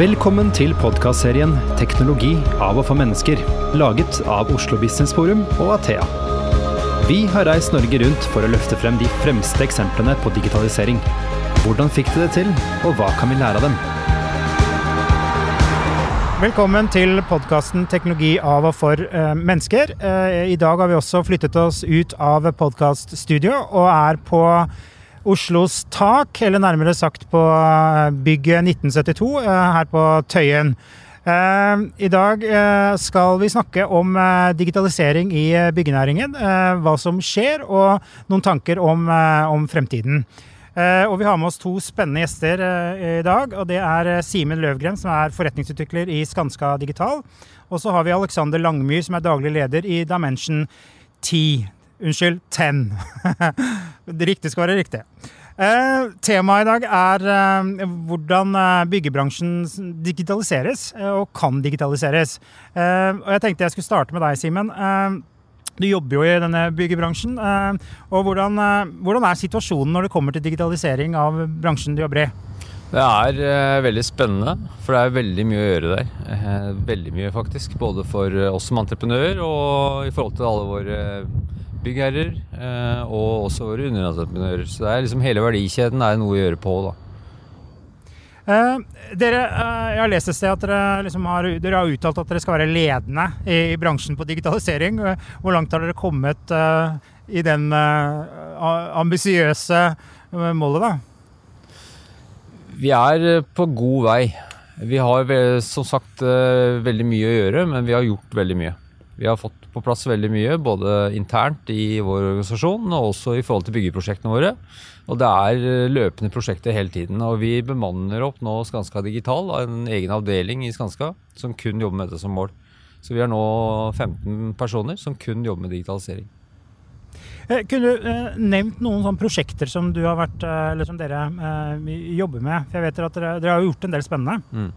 Velkommen til podkastserien 'Teknologi av og for mennesker', laget av Oslo Business Forum og Athea. Vi har reist Norge rundt for å løfte frem de fremste eksemplene på digitalisering. Hvordan fikk de det til, og hva kan vi lære av dem? Velkommen til podkasten 'Teknologi av og for eh, mennesker'. Eh, I dag har vi også flyttet oss ut av podkaststudio og er på Oslos tak, eller nærmere sagt på eh, bygget 1972 eh, her på Tøyen. Eh, I dag skal vi snakke om digitalisering i byggenæringen. hva som skjer, og noen tanker om, om fremtiden. Og vi har med oss to spennende gjester i dag. og Det er Simen Løvgren, som er forretningsutvikler i Skanska Digital. Og så har vi Alexander Langmyr, som er daglig leder i Dimension 10. Unnskyld, 10. det riktige skal være riktig. Eh, temaet i dag er eh, hvordan byggebransjen digitaliseres, og kan digitaliseres. Eh, og Jeg tenkte jeg skulle starte med deg, Simen. Du jobber jo i denne byggebransjen. Eh, og hvordan, eh, hvordan, er situasjonen når det kommer til digitalisering av bransjen du jobber i? Det er veldig spennende, for det er veldig mye å gjøre der. Veldig mye, faktisk. Både for oss som entreprenør og i forhold til alle våre byggherrer. Uh, og også våre underentreprenører. Så det er liksom hele verdikjeden er noe å gjøre på. da. Eh, dere, eh, jeg har lest et sted at dere, liksom har, dere, har, uttalt at dere skal være ledende i, i bransjen på digitalisering. Hvor langt har dere kommet eh, i den ambisiøse målet, da? Vi er på god vei. Vi har som sagt veldig mye å gjøre, men vi har gjort veldig mye. Vi har fått på plass veldig mye, både internt i vår organisasjon og også i forhold til byggeprosjektene våre. Og det er eh, løpende prosjekter hele tiden. Og vi bemanner opp nå Skanska Digital, en egen avdeling i Skanska, som kun jobber med dette som mål. Så vi har nå 15 personer som kun jobber med digitalisering. Eh, kunne du eh, nevnt noen sånne prosjekter som, du har vært, eller som dere eh, jobber med? For jeg vet at dere, dere har gjort en del spennende. Mm.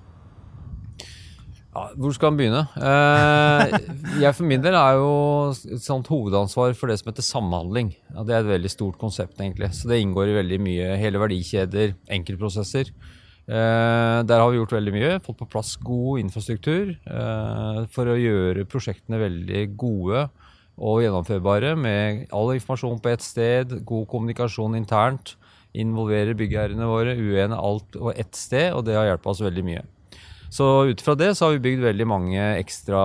Ja, hvor skal man begynne? Eh, jeg for min del er jo et sånt hovedansvar for det som heter samhandling. Ja, det er et veldig stort konsept, egentlig. Så det inngår i veldig mye hele verdikjeder, enkeltprosesser. Eh, der har vi gjort veldig mye. Fått på plass god infrastruktur eh, for å gjøre prosjektene veldig gode og gjennomførbare med all informasjon på ett sted, god kommunikasjon internt. Involvere byggherrene våre, uene alt og ett sted, og det har hjulpet oss veldig mye. Så ut fra det så har vi bygd veldig mange ekstra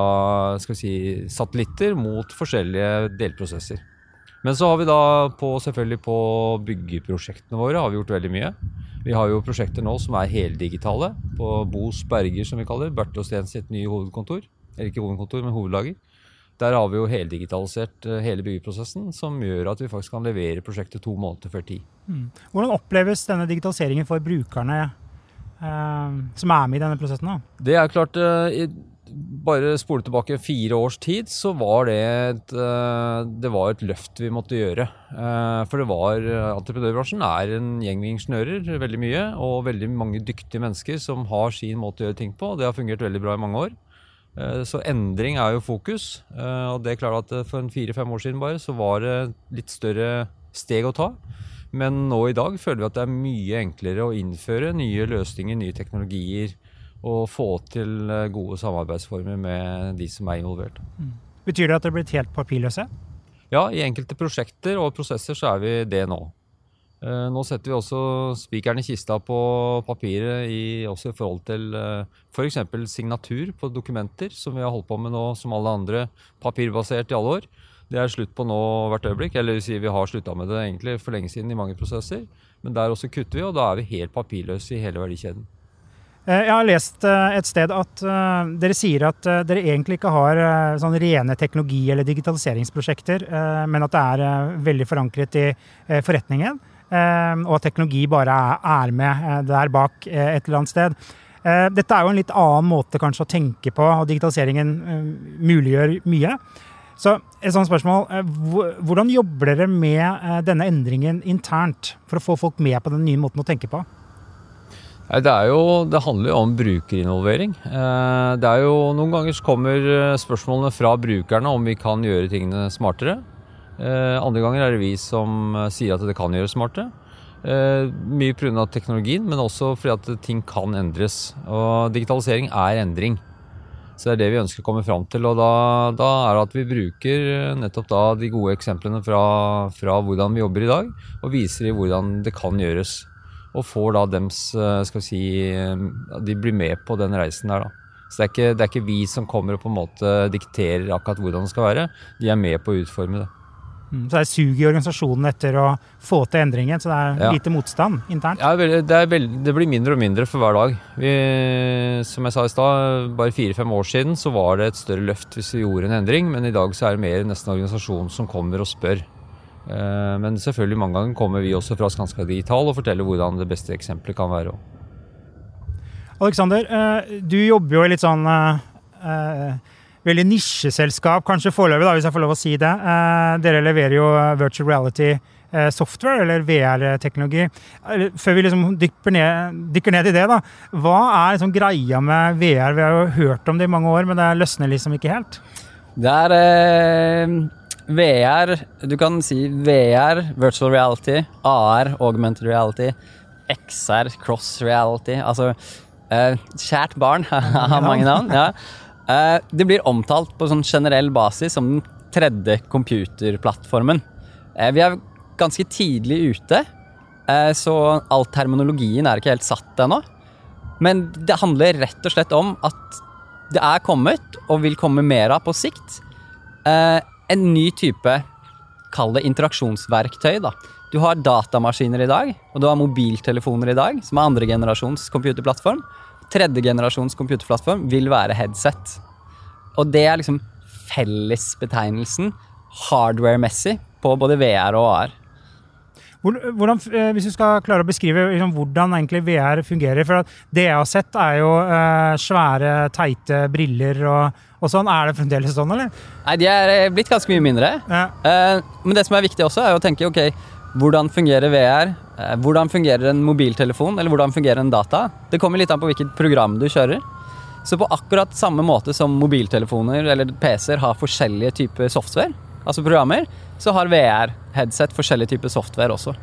skal vi si, satellitter mot forskjellige delprosesser. Men så har vi da på, selvfølgelig på byggeprosjektene våre har vi gjort veldig mye. Vi har jo prosjekter nå som er heldigitale på Bos Berger, som vi kaller Berthe og Steen sitt nye hovedkontor. Eller ikke hovedkontor, men hovedlager. Der har vi jo heldigitalisert eh, hele byggeprosessen, som gjør at vi faktisk kan levere prosjektet to måneder før tid. Mm. Hvordan oppleves denne digitaliseringen for brukerne som er med i denne prosessen? da? Det er klart, eh, bare spole tilbake fire års tid, så var det et, eh, det var et løft vi måtte gjøre. For det var Entreprenørbransjen er en gjeng med ingeniører, veldig mye, og veldig mange dyktige mennesker som har sin måte å gjøre ting på. og Det har fungert veldig bra i mange år. Så endring er jo fokus. Og det er klart at for fire-fem år siden bare, så var det litt større steg å ta. Men nå i dag føler vi at det er mye enklere å innføre nye løsninger, nye teknologier, og få til eh, gode samarbeidsformer med de som er involvert. Mm. Betyr det at dere er blitt helt papirløse? Ja, i enkelte prosjekter og prosesser så er vi det nå. Eh, nå setter vi også spikeren i kista på papiret i, også i forhold til f.eks. For signatur på dokumenter, som vi har holdt på med nå som alle andre, papirbasert i alle år. Det er slutt på nå hvert øyeblikk. Eller si vi har slutta med det egentlig for lenge siden i mange prosesser. Men der også kutter vi, og da er vi helt papirløse i hele verdikjeden. Eh, jeg har lest eh, et sted at uh, dere sier at dere egentlig ikke har sånn rene teknologi- eller digitaliseringsprosjekter, men at det er veldig forankret i forretningen. og at teknologi bare er med der bak et eller annet sted. dette er jo en litt annen måte kanskje å tenke på, og digitaliseringen muliggjør mye. Så et sånt spørsmål, eh, Hvordan jobber dere med eh, denne endringen internt for å få folk med på den nye måten å tenke på? Det, jo, det handler jo om brukerinvolvering. Eh, det er jo, noen ganger kommer spørsmålene fra brukerne om vi kan gjøre tingene smartere. Andre ganger er det vi som sier at det kan gjøres smartere. Mye pga. teknologien, men også fordi at ting kan endres. Og digitalisering er endring. Så det er det vi ønsker å komme fram til. Og da, da er det at vi bruker nettopp da de gode eksemplene fra, fra hvordan vi jobber i dag, og viser i hvordan det kan gjøres. Og får da dems skal vi si De blir med på den reisen der, da. Så det er, ikke, det er ikke vi som kommer og på en måte dikterer akkurat hvordan det skal være. De er med på å utforme det. Mm, så det er sug i organisasjonen etter å få til endringen, så det er ja. lite motstand internt? Ja, det, veldig, det, blir mindre og mindre for hver dag. Vi, som jeg sa i stad, bare fire-fem år siden så var det et større løft hvis vi gjorde en endring, men i dag så er det mer nesten organisasjonen som kommer og spør. Eh, men selvfølgelig mange ganger kommer vi også fra Skanska Digital og forteller hvordan det beste eksempelet kan være. Alexander, eh, du jobber jo i litt sånn uh, veldig nisjeselskap, kanskje foreløpig, da, hvis jeg får lov å si det. Uh, dere leverer jo virtual reality software, eller VR-teknologi. Før vi liksom dykker ned, dykker ned, i det, da. Hva er liksom greia med VR? Vi har jo hørt om det i mange år, men det løsner liksom ikke helt. Det er eh, VR Du kan si VR, virtual reality, AR, augmented reality, XR, cross reality. Altså eh, kjært barn har mange navn. Ja. Uh, det blir omtalt på sånn generell basis som den tredje computerplattformen. Uh, vi er ganske tidlig ute, så all terminologien er ikke helt satt ennå. Men det handler rett og slett om at det er kommet, og vil komme mer av på sikt, en ny type Kall det interaksjonsverktøy. da. Du har datamaskiner i dag, og du har mobiltelefoner i dag, som er andre generasjons computerplattform tredje generasjons computerplattform vil være headset. Og det er liksom fellesbetegnelsen hardware-messig på både VR og AR. Hvordan, eh, hvis du skal klare å beskrive liksom, hvordan egentlig VR fungerer for Det jeg har sett, er jo eh, svære, teite briller og, og, sånn. Er det fremdeles sånn, eller? Nei, de er eh, blitt ganske mye mindre. Ja. Eh, men det som er viktig også, er å tenke ok, hvordan fungerer VR? Eh, hvordan fungerer en mobiltelefon, eller hvordan fungerer en data? Det kommer litt an på hvilket program du kjører. Så på akkurat samme måte som mobiltelefoner eller PC-er har forskjellige typer software, altså programmer, så har VR-headset forskjellige typer software også.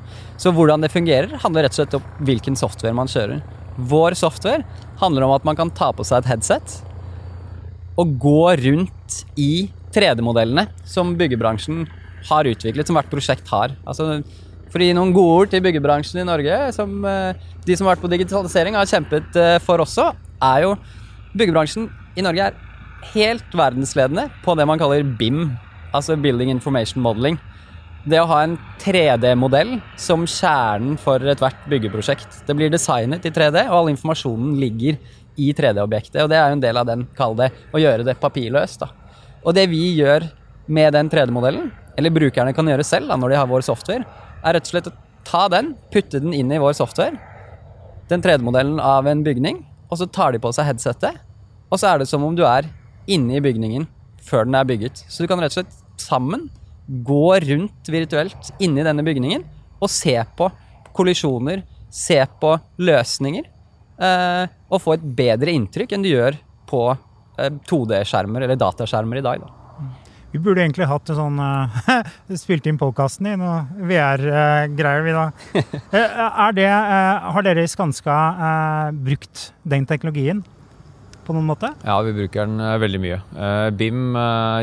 Så hvordan det fungerer, handler rett og slett om hvilken software man kjører. Vår software handler om at man kan ta på seg et headset og gå rundt i 3D-modellene som byggebransjen har utviklet, som hvert prosjekt har. Altså, for å gi noen gode ord til byggebransjen i Norge, som eh, de som har vært på digitalisering, har kjempet eh, for også, er jo Byggebransjen i Norge er helt verdensledende på det man kaller BIM, altså Building Information Modeling. Det å ha en 3D-modell som kjernen for ethvert byggeprosjekt. Det blir designet i 3D, og all informasjonen ligger i 3D-objektet. Og det er jo en del av den, kall det, å gjøre det papirløst. da. Og det vi gjør med den 3D-modellen, eller brukerne kan gjøre selv da, når de har vår software, er rett og slett å ta den, putte den inn i vår software, den 3D-modellen av en bygning, og så tar de på seg headsetet, og så er det som om du er inne i bygningen før den er bygget. Så du kan rett og slett sammen gå rundt virtuelt inni denne bygningen og se på kollisjoner, se på løsninger, eh, og få et bedre inntrykk enn du gjør på eh, 2D-skjermer eller dataskjermer i dag. Da. Vi burde egentlig hatt en sånn uh, Spilt inn podkasten i noe VR-greier, vi da. Eh, er det, uh, har dere i Skanska uh, brukt den teknologien på noen måte? Ja, vi bruker den veldig mye. BIM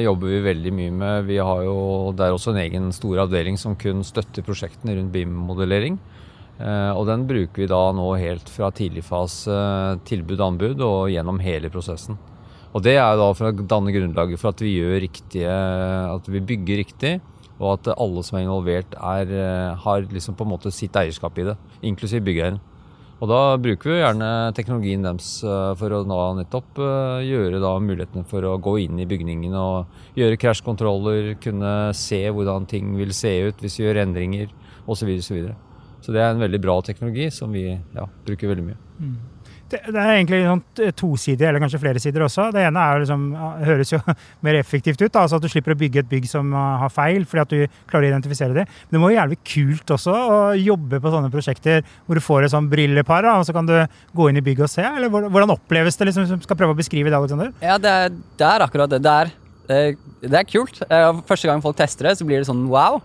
jobber vi veldig mye med. Vi har jo Det er også en egen stor avdeling som kun støtter prosjektene rundt BIM-modellering. Og den bruker vi da nå helt fra tidligfase tilbud-anbud og gjennom hele prosessen. Og det er da for å danne grunnlaget for at vi gjør riktige At vi bygger riktig, og at alle som er involvert, er, eh, har liksom på en måte sitt eierskap i det, inklusiv byggeieren. Og da bruker vi gjerne teknologien deres eh, for å nettopp eh, gjøre da mulighetene for å gå inn i bygningen og gjøre krasjkontroller, kunne se hvordan ting vil se ut hvis vi gjør endringer osv. Så, så, så det er en veldig bra teknologi som vi ja, bruker veldig mye. Mm det, er egentlig sånn tosidig, eller kanskje flere sider også. Det ene er liksom, høres jo mer effektivt ut, altså at du slipper å bygge et bygg som har feil, fordi at du klarer å identifisere det. Men det må jo jævlig kult også å jobbe på sånne prosjekter hvor du får et sånn brillepar, og så kan du gå inn i bygget og se. Eller hvordan oppleves det, liksom, skal prøve å beskrive det, Alexander? Ja, det er, det er akkurat det. Det er, det er kult. Første gang folk tester det, så blir det sånn wow.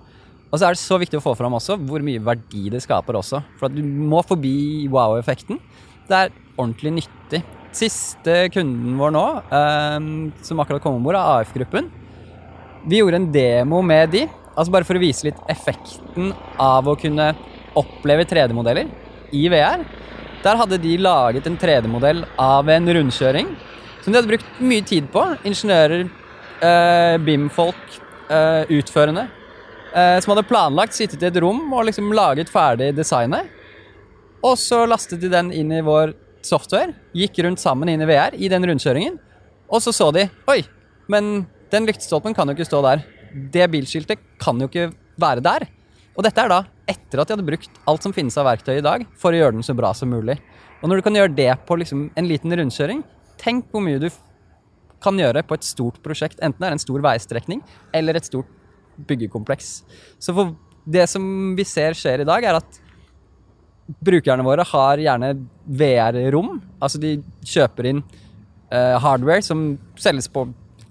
Og så er det så viktig å få fram også hvor mye verdi det skaper også. For at du må forbi wow-effekten. Det er ordentlig nyttig. Siste kunden vår nå, eh, som akkurat kom om bord, er AF-gruppen. Vi gjorde en demo med de, altså bare for å vise litt effekten av å kunne oppleve 3D-modeller i VR. Der hadde de laget en 3D-modell av en rundkjøring som de hadde brukt mye tid på. Ingeniører, eh, BIM-folk, eh, utførende. Eh, som hadde planlagt, sittet i et rom og liksom laget ferdig designet. Og så lastet de den inn i vår software, gikk rundt sammen inn i VR i den rundkjøringen. Og så så de Oi, men den lyktestolpen kan jo ikke stå der. Det bilskiltet kan jo ikke være der. Og dette er da etter at de hadde brukt alt som finnes av verktøy i dag, for å gjøre den så bra som mulig. Og når du kan gjøre det på liksom en liten rundkjøring, tenk hvor mye du kan gjøre på et stort prosjekt. Enten det er en stor veistrekning eller et stort byggekompleks. Så det som vi ser skjer i dag, er at brukerne våre har gjerne VR-rom. Altså de kjøper inn uh, hardware som selges på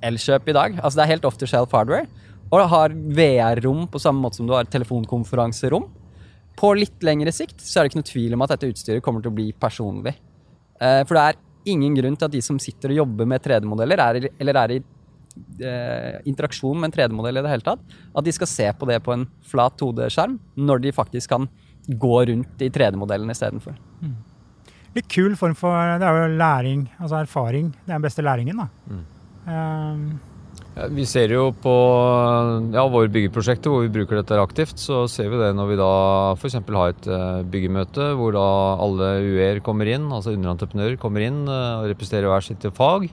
Elkjøp i dag. Altså det er helt off the shelf hardware. Og har VR-rom på samme måte som du har telefonkonferanserom. På litt lengre sikt så er det ikke noe tvil om at dette utstyret kommer til å bli personlig. Uh, for det er ingen grunn til at de som sitter og jobber med 3D-modeller, eller er i uh, interaksjon med en 3D-modell i det hele tatt, at de skal se på det på en flat 2D-skjerm når de faktisk kan gå rundt i 3D-modellen istedenfor. Mm. Litt kul form for Det er jo læring, altså erfaring. Det er den beste læringen, da. Mm. Um, ja, vi ser jo på ja, våre byggeprosjekter hvor vi bruker dette aktivt, så ser vi det når vi da f.eks. har et uh, byggemøte hvor da alle UER kommer inn, altså underentreprenører kommer inn uh, og representerer hver sitt fag.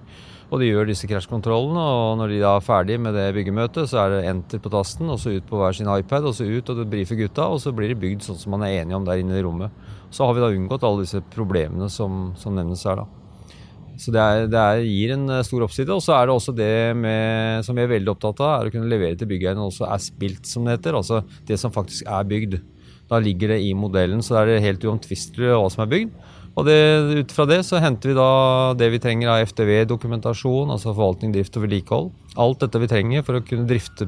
Og de gjør disse krasjkontrollene, og når de da er ferdig med det byggemøtet, så er det enter på tasten, og så ut på hver sin iPad, og så ut og brife gutta, og så blir det bygd sånn som man er enige om der inne i rommet. Så har vi da unngått alle disse problemene som, som nevnes her, da. Så det, er, det er, gir en eh, stor oppside. Og så er det også det med, som vi er veldig opptatt av, er å kunne levere til byggeierne også er spilt, som det heter. Altså det som faktisk er bygd. Da ligger det i modellen, så er det helt uomtvistelig hva som er bygd. Og det, ut fra det så henter vi da det vi trenger av FTV-dokumentasjon, altså forvaltning, drift og vedlikehold. Alt dette vi trenger for å kunne drifte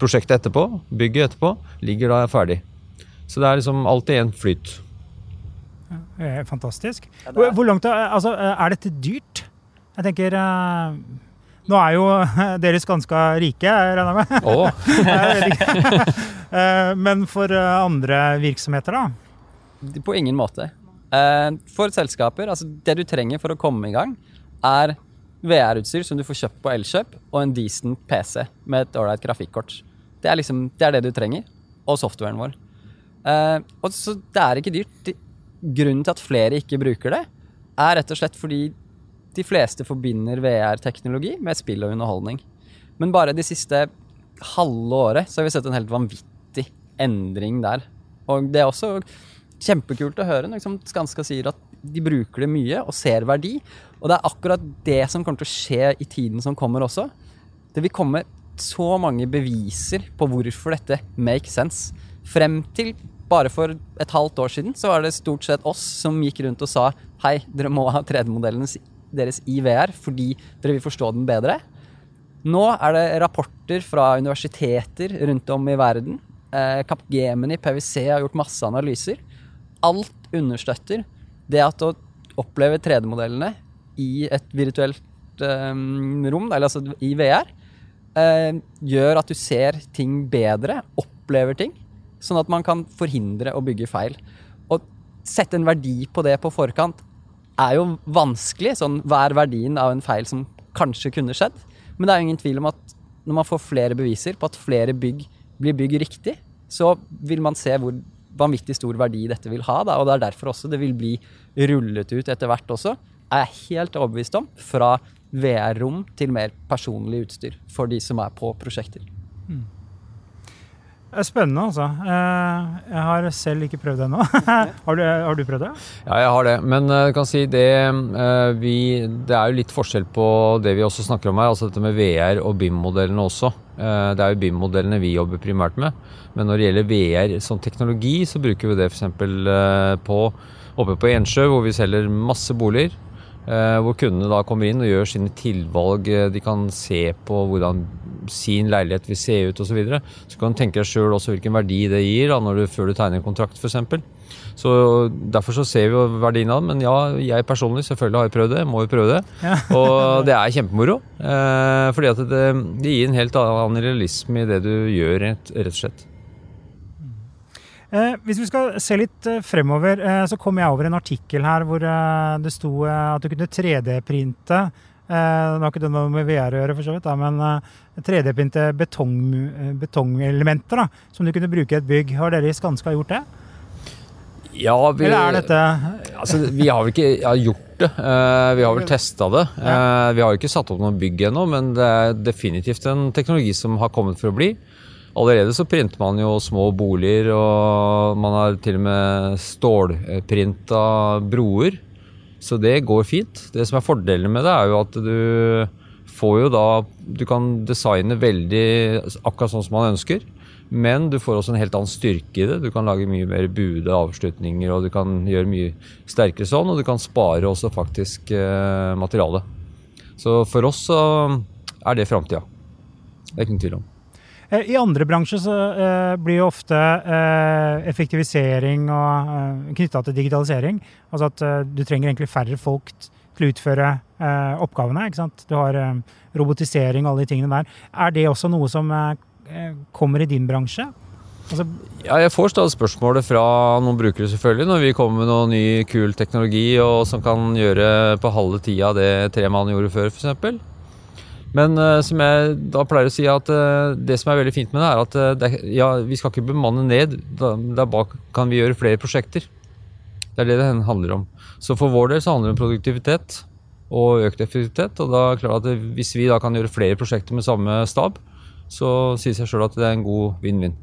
prosjektet etterpå, bygget etterpå, ligger da ferdig. Så det er liksom alltid en flyt. Fantastisk. Hvor, langt altså, Er dette dyrt? Jeg tenker uh, Nå er jo deres ganske rike, regner jeg med. Oh. Men for andre virksomheter, da? På ingen måte. Eh, for selskaper, altså det du trenger for å komme i gang, er VR-utstyr som du får kjøpt på Elkjøp, og en decent PC med et ålreit grafikkort. Det er, liksom, det er det du trenger. Og softwaren vår. Uh, og så det er ikke dyrt. Grunnen til at flere ikke bruker det, er rett og slett fordi de fleste forbinder VR-teknologi med spill og underholdning. Men bare de siste halve året så har vi sett en helt vanvittig endring der. Og det er også kjempekult å høre liksom, Skanska sier at de bruker det mye og ser verdi. Og det er akkurat det som kommer til å skje i tiden som kommer også. Det vil komme så mange beviser på hvorfor dette makes sense. Frem til bare for et halvt år siden så var det stort sett oss som gikk rundt og sa hei, dere må ha 3D-modellen deres i VR fordi dere vil forstå den bedre. Nå er det rapporter fra universiteter rundt om i verden. Kapp Gemini, PwC har gjort masse analyser alt understøtter det at å oppleve 3D-modellene i et virtuelt um, rom, eller altså i VR, uh, eh, gjør at du ser ting bedre, opplever ting, sånn at man kan forhindre å bygge feil. Å sette en verdi på det på forkant er jo vanskelig. Sånn, hva er verdien av en feil som kanskje kunne skjedd? Men det er jo ingen tvil om at når man får flere beviser på at flere bygg blir bygg riktig, så vil man se hvor vanvittig stor verdi dette vil ha. Da, og det er derfor også det vil bli rullet ut etter hvert også, er jeg helt overbevist om, fra VR-rom til mer personlig utstyr for de som er på prosjekter. Mm. Er spennende, altså. Eh, jeg har selv ikke prøvd det ennå. har, du, har du prøvd det? Ja, jeg har det. Men eh, kan si det eh, vi, Det er jo litt forskjell på det vi også snakker om her, altså dette med VR og BIM-modellene også. Det er jo BIM-modellene vi jobber primært med. Men når det gjelder VR som teknologi, så bruker vi det f.eks. på oppe på Ensjø, hvor vi selger masse boliger. Eh, hvor kundene da kommer inn og gjør sine tilvalg. Eh, de kan se på hvordan sin leilighet vil se ut osv. Så, videre. så kan du tenke deg sjøl også hvilken verdi det gir da, når du, før du tegner en kontrakt f.eks. Så Derfor så ser vi jo verdien av det. Men ja, jeg personlig selvfølgelig har jeg prøvd det. Må jo prøve det. Ja. og det er kjempemoro. Eh, fordi at det, det, gir en helt annen realisme i det du gjør, rett, rett og slett. Eh, hvis vi skal se litt eh, fremover, eh, så kom jeg over en artikkel her hvor det sto at du kunne 3D-printe eh, Nå har ikke det noe med VR å gjøre, for så vidt, da, men 3D-pynte betong, betongelementer da, som du kunne bruke i et bygg. Har dere i Skanska gjort det? Ja, vi, Eller er dette altså, Vi har vel ikke ja, gjort det. vi har vel testa det. vi har jo ikke satt opp noen bygg ennå, men det er definitivt en teknologi som har kommet for å bli. Allerede så printer man jo små boliger, og man har til og med stålprinta broer. Så det går fint. Det som er fordelen med det, er jo at du får jo da Du kan designe veldig akkurat sånn som man ønsker. Men du får også en helt annen styrke i det. Du kan lage mye mer buede avslutninger, og du kan gjøre mye sterkere sånn, og du kan spare også faktisk eh, materiale. Så for oss så er det framtida. Det er ikke noen tvil om. Eh, I andre bransjer så uh, blir jo ofte uh, effektivisering og knytta til digitalisering. Altså at du trenger egentlig færre folk til å utføre oppgavene. ikke sant? Du har robotisering og alle de tingene der. Er det også noe som kommer i din bransje? Altså ja, jeg får stadig spørsmålet fra noen brukere selvfølgelig, når vi kommer med noe ny, kul teknologi og som kan gjøre på halve tida det tre mann gjorde før, f.eks. Men uh, som jeg da pleier å si, at uh, det som er veldig fint med det, er at uh, det, ja, vi skal ikke bemanne ned. Der bak kan vi gjøre flere prosjekter. Det er det det handler om. Så for vår del så handler det om produktivitet og økt effektivitet. Og da er det klart at hvis vi da kan gjøre flere prosjekter med samme stab, så sier seg sjøl at det er en god vinn-vinn.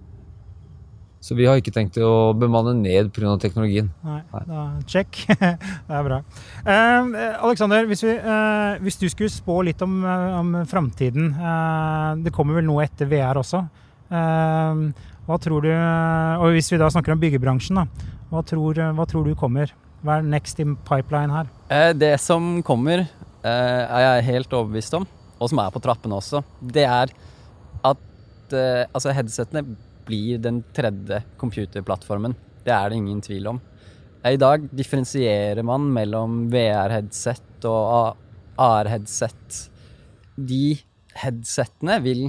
Så vi har ikke tenkt å bemanne ned pga. teknologien. Nei, da, Check. det er bra. Eh, Alexander, hvis, vi, eh, hvis, du skulle spå litt om, eh, om framtiden eh, Det kommer vel noe etter VR også. Eh, hva tror du Og hvis vi da snakker om byggebransjen, da, hva tror, hva tror du kommer? Hva er next in pipeline her? Eh, det som kommer, er jeg helt overbevist om, og som er på trappene også, det er at altså headsetene blir den tredje computerplattformen. Det er det ingen tvil om. I dag differensierer man mellom VR-headset og AR-headset. De headsettene vil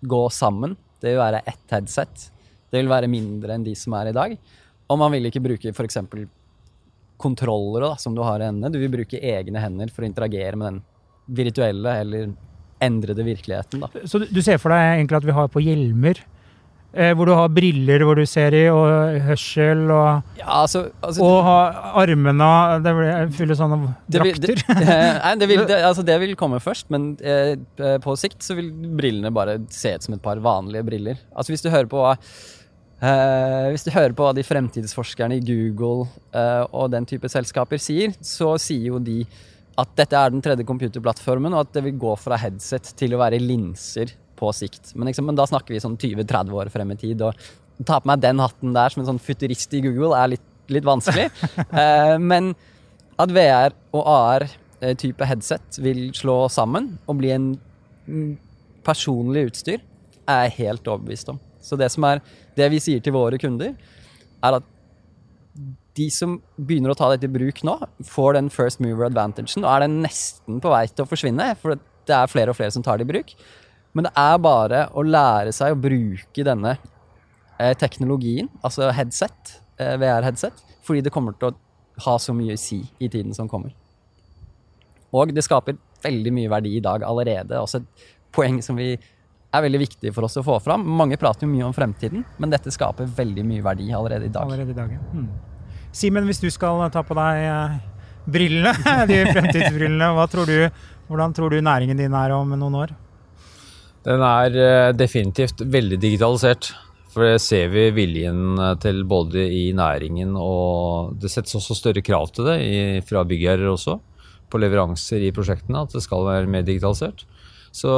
gå sammen. Det vil være ett headset. Det vil være mindre enn de som er i dag. Og man vil ikke bruke f.eks. kontrollere da, som du har i hendene. Du vil bruke egne hender for å interagere med den virtuelle eller endrede virkeligheten. Da. Så du ser for deg egentlig at vi har på hjelmer Eh, hvor du har briller hvor du ser i, og hørsel, og, ja, altså, altså, og har armene Det blir fulle sånne drakter. Det, det, nei, det, vil, altså, det, vil, komme først, men eh, på sikt så vil brillene bare se ut som et par vanlige briller. Altså Hvis du hører på eh, hvis du hører på hva de fremtidsforskerne i Google eh, og den type selskaper sier, så sier jo de at dette er den tredje computerplattformen, og at det vil gå fra headset til å være linser på sikt. Men, liksom, men da snakker vi sånn 20-30 år frem i tid. Og ta på meg den hatten der som en sånn futurist i Google er litt, litt vanskelig. eh, men at VR og AR-type eh, headset vil slå sammen og bli en mm, personlig utstyr, er jeg helt overbevist om. Så det som er det vi sier til våre kunder, er at de som begynner å ta dette i bruk nå, får den first mover advantagen, og er den nesten på vei til å forsvinne, for det er flere og flere som tar det i bruk. Men det er bare å lære seg å bruke denne eh, teknologien, altså headset, eh, VR-headset, fordi det kommer til å ha så mye å si i tiden som kommer. Og det skaper veldig mye verdi i dag allerede. Også et poeng som vi er veldig viktig for oss å få fram. Mange prater jo mye om fremtiden, men dette skaper veldig mye verdi allerede i dag. Allerede i dag, ja. Hmm. Simen, hvis du skal ta på deg eh, brillene, de fremtidsbrillene, tror du, hvordan tror du næringen din er om noen år? Den er eh, definitivt veldig digitalisert. For det ser vi viljen eh, til både i næringen og Det settes også større krav til det fra byggherrer også, på leveranser i prosjektene, at det skal være mer digitalisert. Så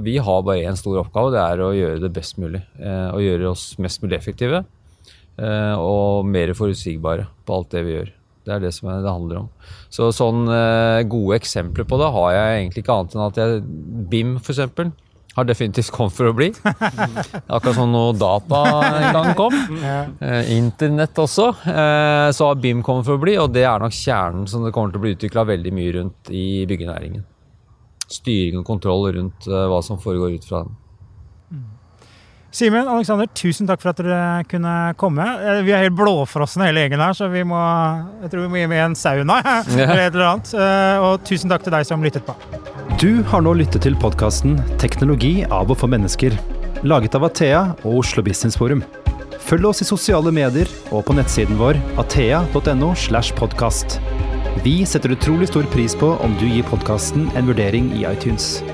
vi har bare én stor oppgave, det er å gjøre det best mulig. Eh, og gjøre oss mest mulig effektive. Og mer forutsigbare på alt det vi gjør. Det er det som det handler om. Så sånn gode eksempler på det har jeg egentlig ikke annet enn at jeg BIM, f.eks har definitivt kommet for å bli. Akkurat som når data en gang kom. Eh, Internett også. Eh, så har BIM kommet for å bli, og det er nok kjernen som det kommer til å bli utvikla veldig mye rundt i byggenæringen. Styring og kontroll rundt eh, hva som foregår ut fra den. Simen, Alexander, tusen takk for at dere kunne komme. Vi er helt blåfrosne hele gjengen her, så vi må, jeg tror vi må gi med en sauna. eller et eller annet. Og tusen takk til deg som lyttet på. Du har nå lyttet til podkasten 'Teknologi av og for mennesker', laget av Athea og Oslo Business Forum. Følg oss i sosiale medier og på nettsiden vår athea.no. slash podcast. Vi setter utrolig stor pris på om du gir podkasten en vurdering i iTunes.